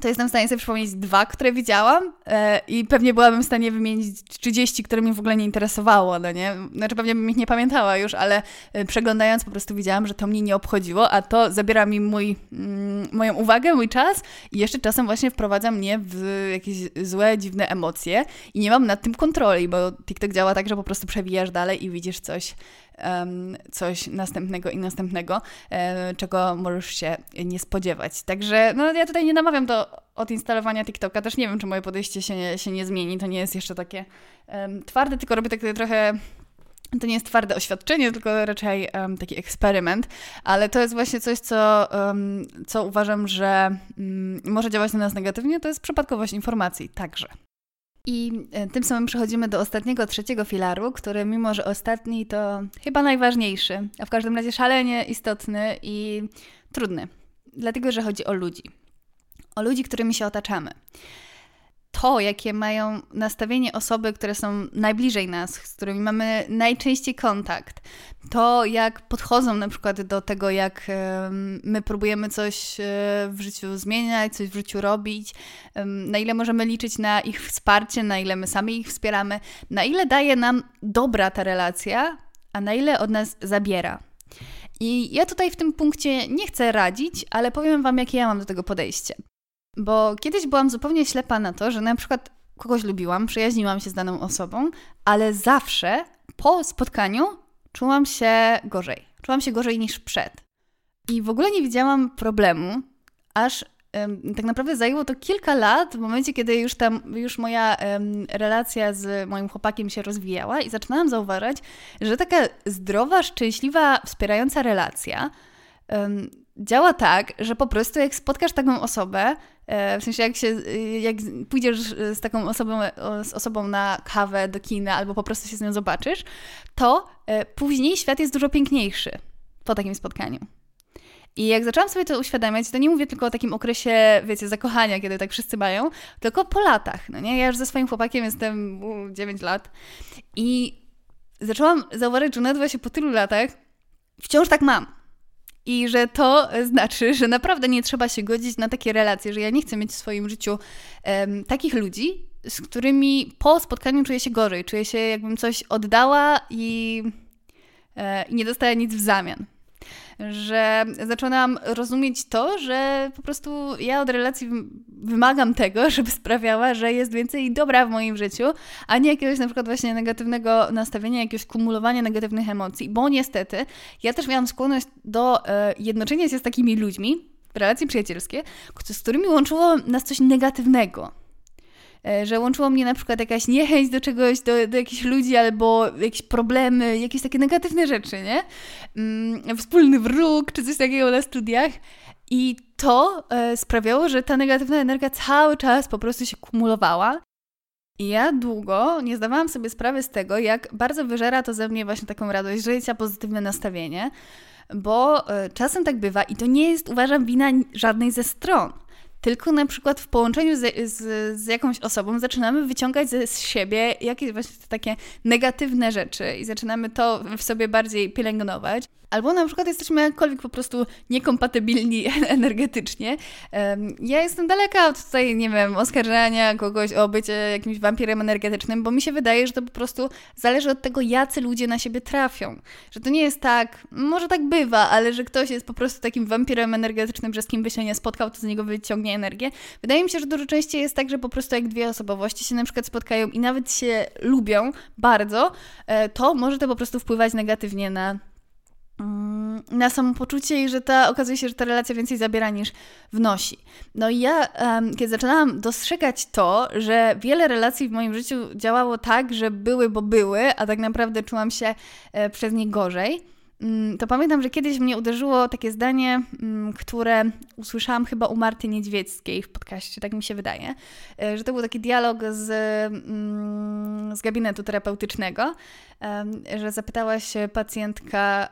to jestem w stanie sobie przypomnieć dwa, które widziałam e, i pewnie byłabym w stanie wymienić 30, które mnie w ogóle nie interesowało, no nie? Znaczy pewnie bym ich nie pamiętała już, ale e, przeglądając po prostu widziałam, że to mnie nie obchodziło, a to zabiera mi mój, mm, moją uwagę, mój czas i jeszcze czasem właśnie wprowadza mnie w jakieś złe, dziwne emocje i nie mam nad tym kontroli, bo TikTok działa tak, że po prostu przewijasz dalej i widzisz coś coś następnego i następnego, e, czego możesz się nie spodziewać. Także no, ja tutaj nie namawiam do odinstalowania TikToka. Też nie wiem, czy moje podejście się się nie zmieni. To nie jest jeszcze takie um, twarde, tylko robię takie trochę to nie jest twarde oświadczenie, tylko raczej um, taki eksperyment, ale to jest właśnie coś, co, um, co uważam, że um, może działać na nas negatywnie, to jest przypadkowość informacji także. I e, tym samym przechodzimy do ostatniego, trzeciego filaru, który mimo, że ostatni to chyba najważniejszy, a w każdym razie szalenie istotny i trudny, dlatego że chodzi o ludzi. O ludzi, którymi się otaczamy to, jakie mają nastawienie osoby, które są najbliżej nas, z którymi mamy najczęściej kontakt, to jak podchodzą na przykład do tego, jak my próbujemy coś e, w życiu zmieniać, coś w życiu robić, na ile możemy liczyć na ich wsparcie, na ile my sami ich wspieramy, na ile daje nam dobra ta relacja, a na ile od nas zabiera. I ja tutaj w tym punkcie nie chcę radzić, ale powiem Wam, jakie ja mam do tego podejście. Bo kiedyś byłam zupełnie ślepa na to, że na przykład kogoś lubiłam, przyjaźniłam się z daną osobą, ale zawsze po spotkaniu czułam się gorzej. Czułam się gorzej niż przed. I w ogóle nie widziałam problemu, aż ym, tak naprawdę zajęło to kilka lat, w momencie, kiedy już tam, już moja ym, relacja z moim chłopakiem się rozwijała i zaczynałam zauważać, że taka zdrowa, szczęśliwa, wspierająca relacja działa tak, że po prostu jak spotkasz taką osobę, e, w sensie jak się, jak pójdziesz z taką osobą, z osobą na kawę do kina albo po prostu się z nią zobaczysz, to e, później świat jest dużo piękniejszy po takim spotkaniu. I jak zaczęłam sobie to uświadamiać, to nie mówię tylko o takim okresie, wiecie, zakochania, kiedy tak wszyscy mają, tylko po latach, no nie? Ja już ze swoim chłopakiem jestem u, 9 lat i zaczęłam zauważyć, że nawet właśnie po tylu latach wciąż tak mam. I że to znaczy, że naprawdę nie trzeba się godzić na takie relacje, że ja nie chcę mieć w swoim życiu um, takich ludzi, z którymi po spotkaniu czuję się gorzej, czuję się jakbym coś oddała i, e, i nie dostaję nic w zamian że zaczynam rozumieć to, że po prostu ja od relacji wymagam tego, żeby sprawiała, że jest więcej dobra w moim życiu, a nie jakiegoś na przykład właśnie negatywnego nastawienia, jakiegoś kumulowania negatywnych emocji, bo niestety ja też miałam skłonność do e, jednoczenia się z takimi ludźmi, relacje przyjacielskie, z którymi łączyło nas coś negatywnego że łączyło mnie na przykład jakaś niechęć do czegoś, do, do jakichś ludzi albo jakieś problemy, jakieś takie negatywne rzeczy, nie? Mm, wspólny wróg czy coś takiego na studiach. I to e, sprawiało, że ta negatywna energia cały czas po prostu się kumulowała. I ja długo nie zdawałam sobie sprawy z tego, jak bardzo wyżera to ze mnie właśnie taką radość życia, pozytywne nastawienie, bo e, czasem tak bywa i to nie jest, uważam, wina żadnej ze stron tylko na przykład w połączeniu z, z, z jakąś osobą zaczynamy wyciągać ze, z siebie jakieś właśnie takie negatywne rzeczy i zaczynamy to w sobie bardziej pielęgnować. Albo na przykład jesteśmy jakkolwiek po prostu niekompatybilni energetycznie. Ja jestem daleka od tutaj, nie wiem, oskarżania kogoś o bycie jakimś wampirem energetycznym, bo mi się wydaje, że to po prostu zależy od tego, jacy ludzie na siebie trafią. Że to nie jest tak, może tak bywa, ale że ktoś jest po prostu takim wampirem energetycznym, że z kim by się nie spotkał, to z niego wyciągnie energię. Wydaje mi się, że dużo częściej jest tak, że po prostu jak dwie osobowości się na przykład spotkają i nawet się lubią bardzo, e, to może to po prostu wpływać negatywnie na na samopoczucie i że ta, okazuje się, że ta relacja więcej zabiera niż wnosi. No i ja, kiedy zaczynałam dostrzegać to, że wiele relacji w moim życiu działało tak, że były, bo były, a tak naprawdę czułam się e, przez nie gorzej, Mm, to pamiętam, że kiedyś mnie uderzyło takie zdanie, mm, które usłyszałam chyba u Marty Niedźwieckiej w podcaście, tak mi się wydaje, e, że to był taki dialog z, mm, z gabinetu terapeutycznego, że zapytała się pacjentka,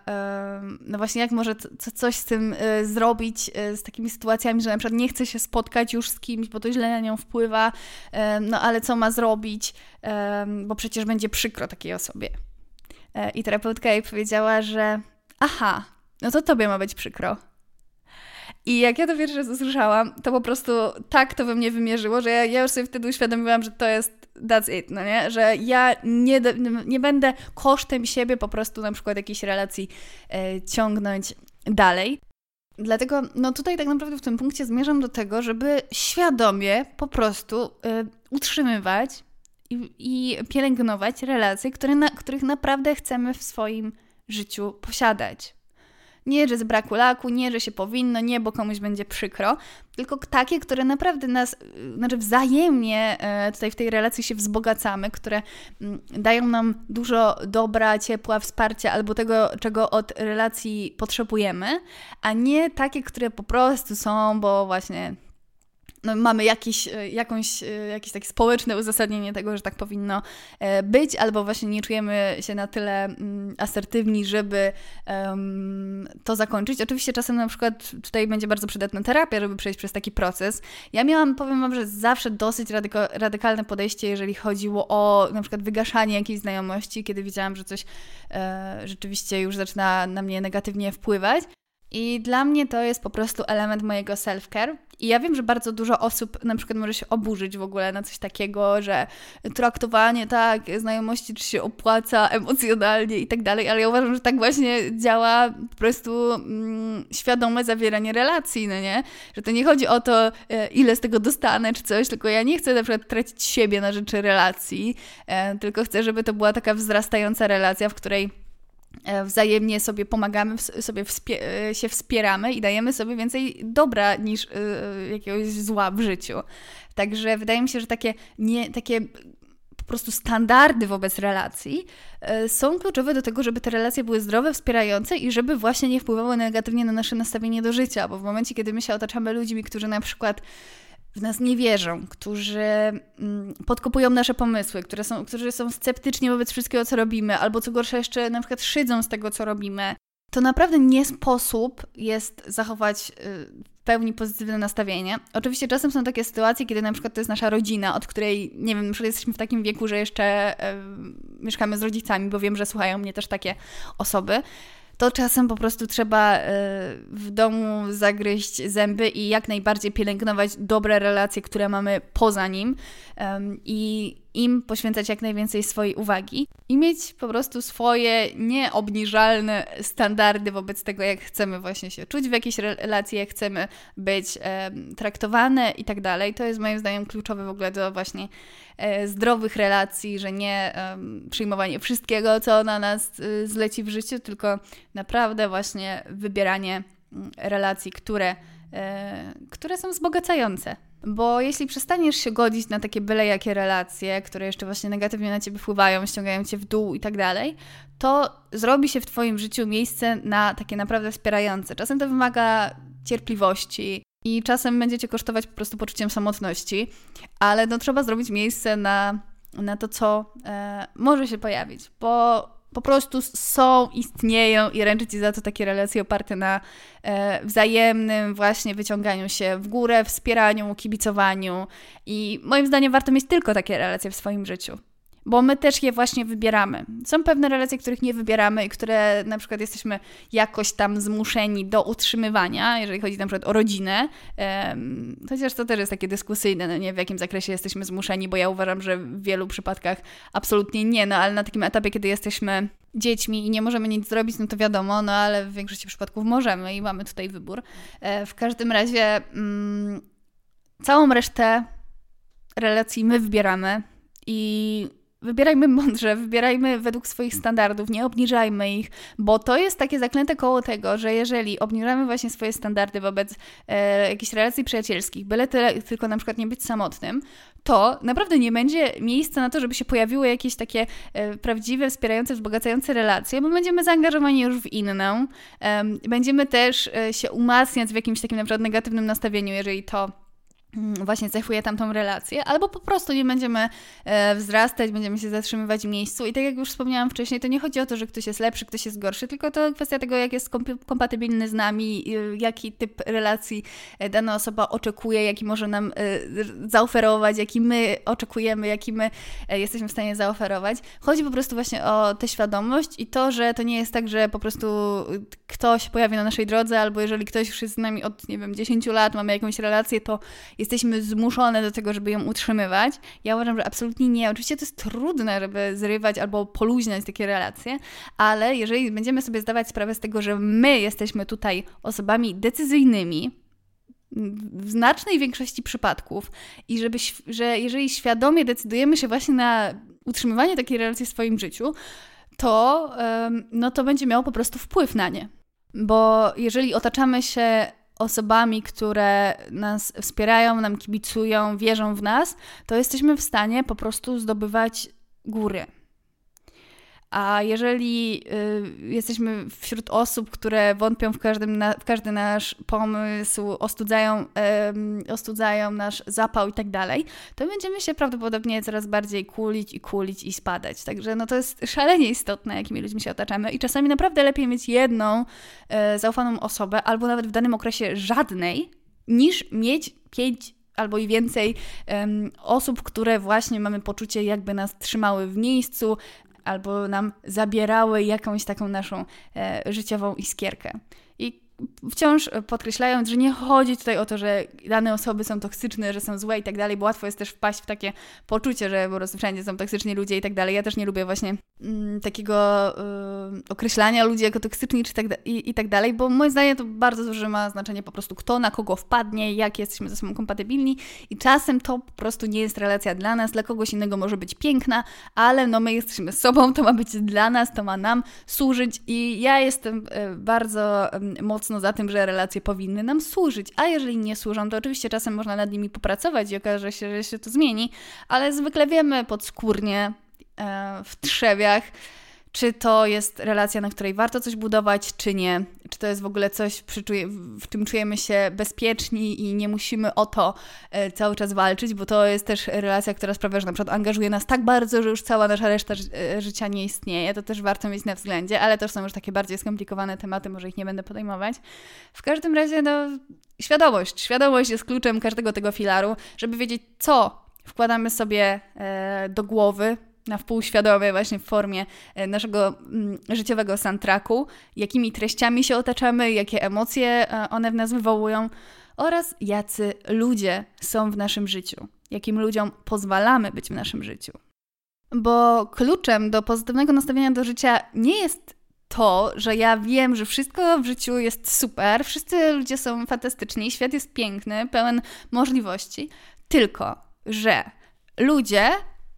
no właśnie jak może coś z tym e, zrobić, e, z takimi sytuacjami, że na przykład nie chce się spotkać już z kimś, bo to źle na nią wpływa, no ale co ma zrobić, bo przecież będzie przykro takiej osobie. E, I terapeutka jej powiedziała, że aha, no to tobie ma być przykro. I jak ja to pierwszy raz usłyszałam, to po prostu tak to we mnie wymierzyło, że ja, ja już sobie wtedy uświadomiłam, że to jest that's it, no nie? Że ja nie, nie będę kosztem siebie po prostu na przykład jakiejś relacji e, ciągnąć dalej. Dlatego, no tutaj tak naprawdę w tym punkcie zmierzam do tego, żeby świadomie po prostu e, utrzymywać i, i pielęgnować relacje, które na, których naprawdę chcemy w swoim życiu posiadać. Nie, że z braku laku, nie, że się powinno, nie, bo komuś będzie przykro, tylko takie, które naprawdę nas, y, znaczy wzajemnie e, tutaj w tej relacji się wzbogacamy, które mm, dają nam dużo dobra, ciepła, wsparcia albo tego, czego od relacji potrzebujemy, a nie takie, które po prostu są, bo właśnie mamy jakiś, e, jakąś, e, jakieś takie społeczne uzasadnienie tego, że tak powinno e, być, albo właśnie nie czujemy się na tyle mm, asertywni, żeby um, to zakończyć. Oczywiście czasem na przykład tutaj będzie bardzo przydatna terapia, żeby przejść przez taki proces. Ja miałam, powiem Wam, że zawsze dosyć radyko, radykalne podejście, jeżeli chodziło o na przykład wygaszanie jakiejś znajomości, kiedy widziałam, że coś e, rzeczywiście już zaczyna na mnie negatywnie wpływać. I dla mnie to jest po prostu element mojego self-care. I ja wiem, że bardzo dużo osób na przykład może się oburzyć w ogóle na coś takiego, że traktowanie tak, znajomości czy się opłaca emocjonalnie i tak dalej, ale ja uważam, że tak właśnie działa po prostu mm, świadome zawieranie relacji, no nie? Że to nie chodzi o to, e, ile z tego dostanę czy coś, tylko ja nie chcę na przykład tracić siebie na rzeczy relacji, e, tylko chcę, żeby to była taka wzrastająca relacja, w której wzajemnie sobie pomagamy, sobie wspie e, się wspieramy i dajemy sobie więcej dobra niż yy, jakiegoś zła w życiu. Także wydaje mi się, że takie, nie, takie po prostu standardy wobec relacji są kluczowe do tego, żeby te relacje były zdrowe, wspierające i żeby właśnie nie wpływały negatywnie na nasze nastawienie do życia, bo w momencie, kiedy my się otaczamy ludźmi, którzy na przykład w nas nie wierzą, którzy mm, podkopują nasze pomysły, które są, którzy są sceptyczni wobec wszystkiego, co robimy, albo co gorsza jeszcze na przykład szydzą z tego, co robimy, to naprawdę nie sposób jest zachować y, w pełni pozytywne nastawienie. Oczywiście czasem są takie sytuacje, kiedy na przykład to jest nasza rodzina, od której, nie wiem, jesteśmy w takim wieku, że jeszcze mieszkamy z rodzicami, bo wiem, że słuchają mnie też takie osoby to czasem po prostu trzeba e, w domu zagryźć zęby i jak najbardziej pielęgnować dobre relacje, które mamy poza nim i im poświęcać jak najwięcej swojej uwagi i mieć po prostu swoje nieobniżalne standardy wobec tego, jak chcemy właśnie się czuć w jakiejś relacji, jak chcemy być traktowane i tak dalej. To jest moim zdaniem kluczowe w ogóle do właśnie e, zdrowych relacji, że nie przyjmowanie wszystkiego, co na nas e, zleci w życiu, tylko naprawdę właśnie wybieranie mm, relacji, które, e, które są wzbogacające. Bo jeśli przestaniesz się godzić na takie byle jakie relacje, które jeszcze właśnie negatywnie na ciebie wpływają, ściągają cię w dół i tak dalej, to zrobi się w twoim życiu miejsce na takie naprawdę wspierające. Czasem to wymaga cierpliwości i czasem będzie cię kosztować po prostu poczuciem samotności, ale no trzeba zrobić miejsce na, na to, co e, może się pojawić, bo po prostu są, istnieją i ręczy Ci za to takie relacje oparte na e, wzajemnym właśnie wyciąganiu się w górę, wspieraniu, kibicowaniu. I moim zdaniem warto mieć tylko takie relacje w swoim życiu bo my też je właśnie wybieramy. Są pewne relacje, których nie wybieramy i które na przykład jesteśmy jakoś tam zmuszeni do utrzymywania, jeżeli chodzi na przykład o rodzinę, chociaż to też jest takie dyskusyjne, no nie w jakim zakresie jesteśmy zmuszeni, bo ja uważam, że w wielu przypadkach absolutnie nie, no ale na takim etapie, kiedy jesteśmy dziećmi i nie możemy nic zrobić, no to wiadomo, no ale w większości przypadków możemy i mamy tutaj wybór. E, w każdym razie mm, całą resztę relacji my wybieramy i Wybierajmy mądrze, wybierajmy według swoich standardów, nie obniżajmy ich, bo to jest takie zaklęte koło tego, że jeżeli obniżamy właśnie swoje standardy wobec e, jakichś relacji przyjacielskich, byle tyle, tylko na przykład nie być samotnym, to naprawdę nie będzie miejsca na to, żeby się pojawiły jakieś takie e, prawdziwe, wspierające, wzbogacające relacje, bo będziemy zaangażowani już w inną. E, będziemy też e, się umacniać w jakimś takim na przykład negatywnym nastawieniu, jeżeli to właśnie cechuje tamtą relację, albo po prostu nie będziemy e, wzrastać, będziemy się zatrzymywać w miejscu. I tak jak już wspomniałam wcześniej, to nie chodzi o to, że ktoś jest lepszy, ktoś jest gorszy, tylko to kwestia tego, jak jest kompatybilny z nami, jaki typ relacji e, dana osoba oczekuje, jaki może nam e, zaoferować, jaki my oczekujemy, jaki my jesteśmy w stanie zaoferować. Chodzi po prostu właśnie o tę świadomość i to, że to nie jest tak, że po prostu ktoś pojawi na naszej drodze, albo jeżeli ktoś już jest z nami od, nie wiem, 10 lat, mamy jakąś relację, to jesteśmy zmuszone do tego, żeby ją utrzymywać. Ja uważam, że absolutnie nie. Oczywiście to jest trudne, żeby zrywać albo poluźniać takie relacje, ale jeżeli będziemy sobie zdawać sprawę z tego, że my jesteśmy tutaj osobami decyzyjnymi, w znacznej większości przypadków i żeby, że jeżeli świadomie decydujemy się właśnie na utrzymywanie takiej relacji w swoim życiu, to, no to będzie miało po prostu wpływ na nie. Bo jeżeli otaczamy się osobami, które nas wspierają, nam kibicują, wierzą w nas, to jesteśmy w stanie po prostu zdobywać góry. A jeżeli y, jesteśmy wśród osób, które wątpią w, każdym na, w każdy nasz pomysł, ostudzają, y, ostudzają nasz zapał i tak dalej, to będziemy się prawdopodobnie coraz bardziej kulić i kulić i spadać. Także no to jest szalenie istotne, jakimi ludźmi się otaczamy i czasami naprawdę lepiej mieć jedną y, zaufaną osobę, albo nawet w danym okresie żadnej, niż mieć pięć albo i więcej um, osób, które właśnie mamy poczucie, jakby nas trzymały w miejscu, albo nam zabierały jakąś taką naszą e, życiową iskierkę. Wciąż podkreślając, że nie chodzi tutaj o to, że dane osoby są toksyczne, że są złe i tak dalej, bo łatwo jest też wpaść w takie poczucie, że po prostu wszędzie są toksyczni ludzie i tak dalej. Ja też nie lubię właśnie mm, takiego y, określania ludzi jako toksyczni czy tak, i, i tak dalej, bo moim zdaniem to bardzo duże ma znaczenie po prostu kto na kogo wpadnie, jak jesteśmy ze sobą kompatybilni i czasem to po prostu nie jest relacja dla nas, dla kogoś innego może być piękna, ale no my jesteśmy sobą, to ma być dla nas, to ma nam służyć i ja jestem y, bardzo y, mocno za tym, że relacje powinny nam służyć, a jeżeli nie służą, to oczywiście czasem można nad nimi popracować i okaże się, że się to zmieni, ale zwykle wiemy podskórnie e, w trzewiach, czy to jest relacja, na której warto coś budować, czy nie. Czy to jest w ogóle coś, w czym czujemy się bezpieczni i nie musimy o to e, cały czas walczyć, bo to jest też relacja, która sprawia, że na przykład angażuje nas tak bardzo, że już cała nasza reszta e, życia nie istnieje. To też warto mieć na względzie, ale to są już takie bardziej skomplikowane tematy, może ich nie będę podejmować. W każdym razie, no, świadomość. Świadomość jest kluczem każdego tego filaru, żeby wiedzieć, co wkładamy sobie e, do głowy, na wpółświadomie właśnie w formie e, naszego mm, życiowego soundtracku, jakimi treściami się otaczamy, jakie emocje e, one w nas wywołują oraz jacy ludzie są w naszym życiu, jakim ludziom pozwalamy być w naszym życiu. Bo kluczem do pozytywnego nastawienia do życia nie jest to, że ja wiem, że wszystko w życiu jest super, wszyscy ludzie są fantastyczni, świat jest piękny, pełen możliwości, tylko że ludzie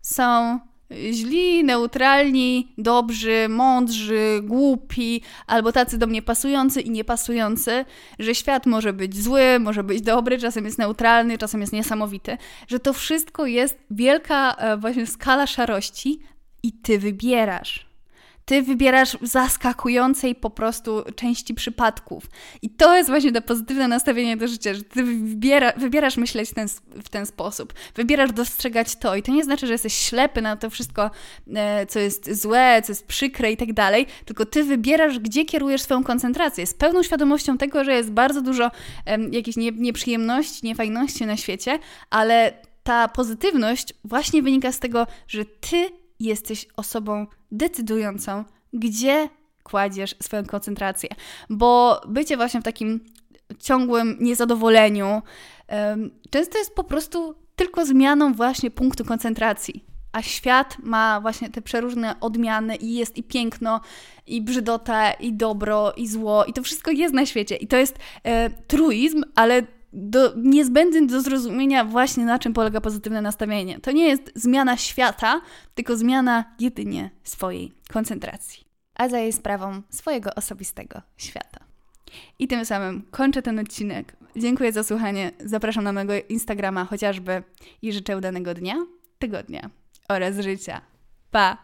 są źli, neutralni, dobrzy, mądrzy, głupi, albo tacy do mnie pasujący i niepasujący, że świat może być zły, może być dobry, czasem jest neutralny, czasem jest niesamowity, że to wszystko jest wielka e, właśnie skala szarości i ty wybierasz. Ty wybierasz zaskakującej po prostu części przypadków. I to jest właśnie to pozytywne nastawienie do życia, że ty wybiera, wybierasz myśleć ten, w ten sposób. Wybierasz dostrzegać to. I to nie znaczy, że jesteś ślepy na to wszystko, e, co jest złe, co jest przykre i tak dalej, tylko ty wybierasz, gdzie kierujesz swoją koncentrację. Z pełną świadomością tego, że jest bardzo dużo jakichś nie, nieprzyjemności, niefajności na świecie, ale ta pozytywność właśnie wynika z tego, że ty jesteś osobą decydującą, gdzie kładziesz swoją koncentrację. Bo bycie właśnie w takim ciągłym niezadowoleniu często jest po prostu tylko zmianą właśnie punktu koncentracji. A świat ma właśnie te przeróżne odmiany i jest i piękno, i brzydota, i dobro, i zło, i to wszystko jest na świecie. I to jest e, truizm, ale do, niezbędny do zrozumienia właśnie na czym polega pozytywne nastawienie. To nie jest zmiana świata, tylko zmiana jedynie swojej koncentracji, a za jej sprawą swojego osobistego świata. I tym samym kończę ten odcinek. Dziękuję za słuchanie. Zapraszam na mojego Instagrama chociażby i życzę udanego dnia, tygodnia oraz życia. Pa!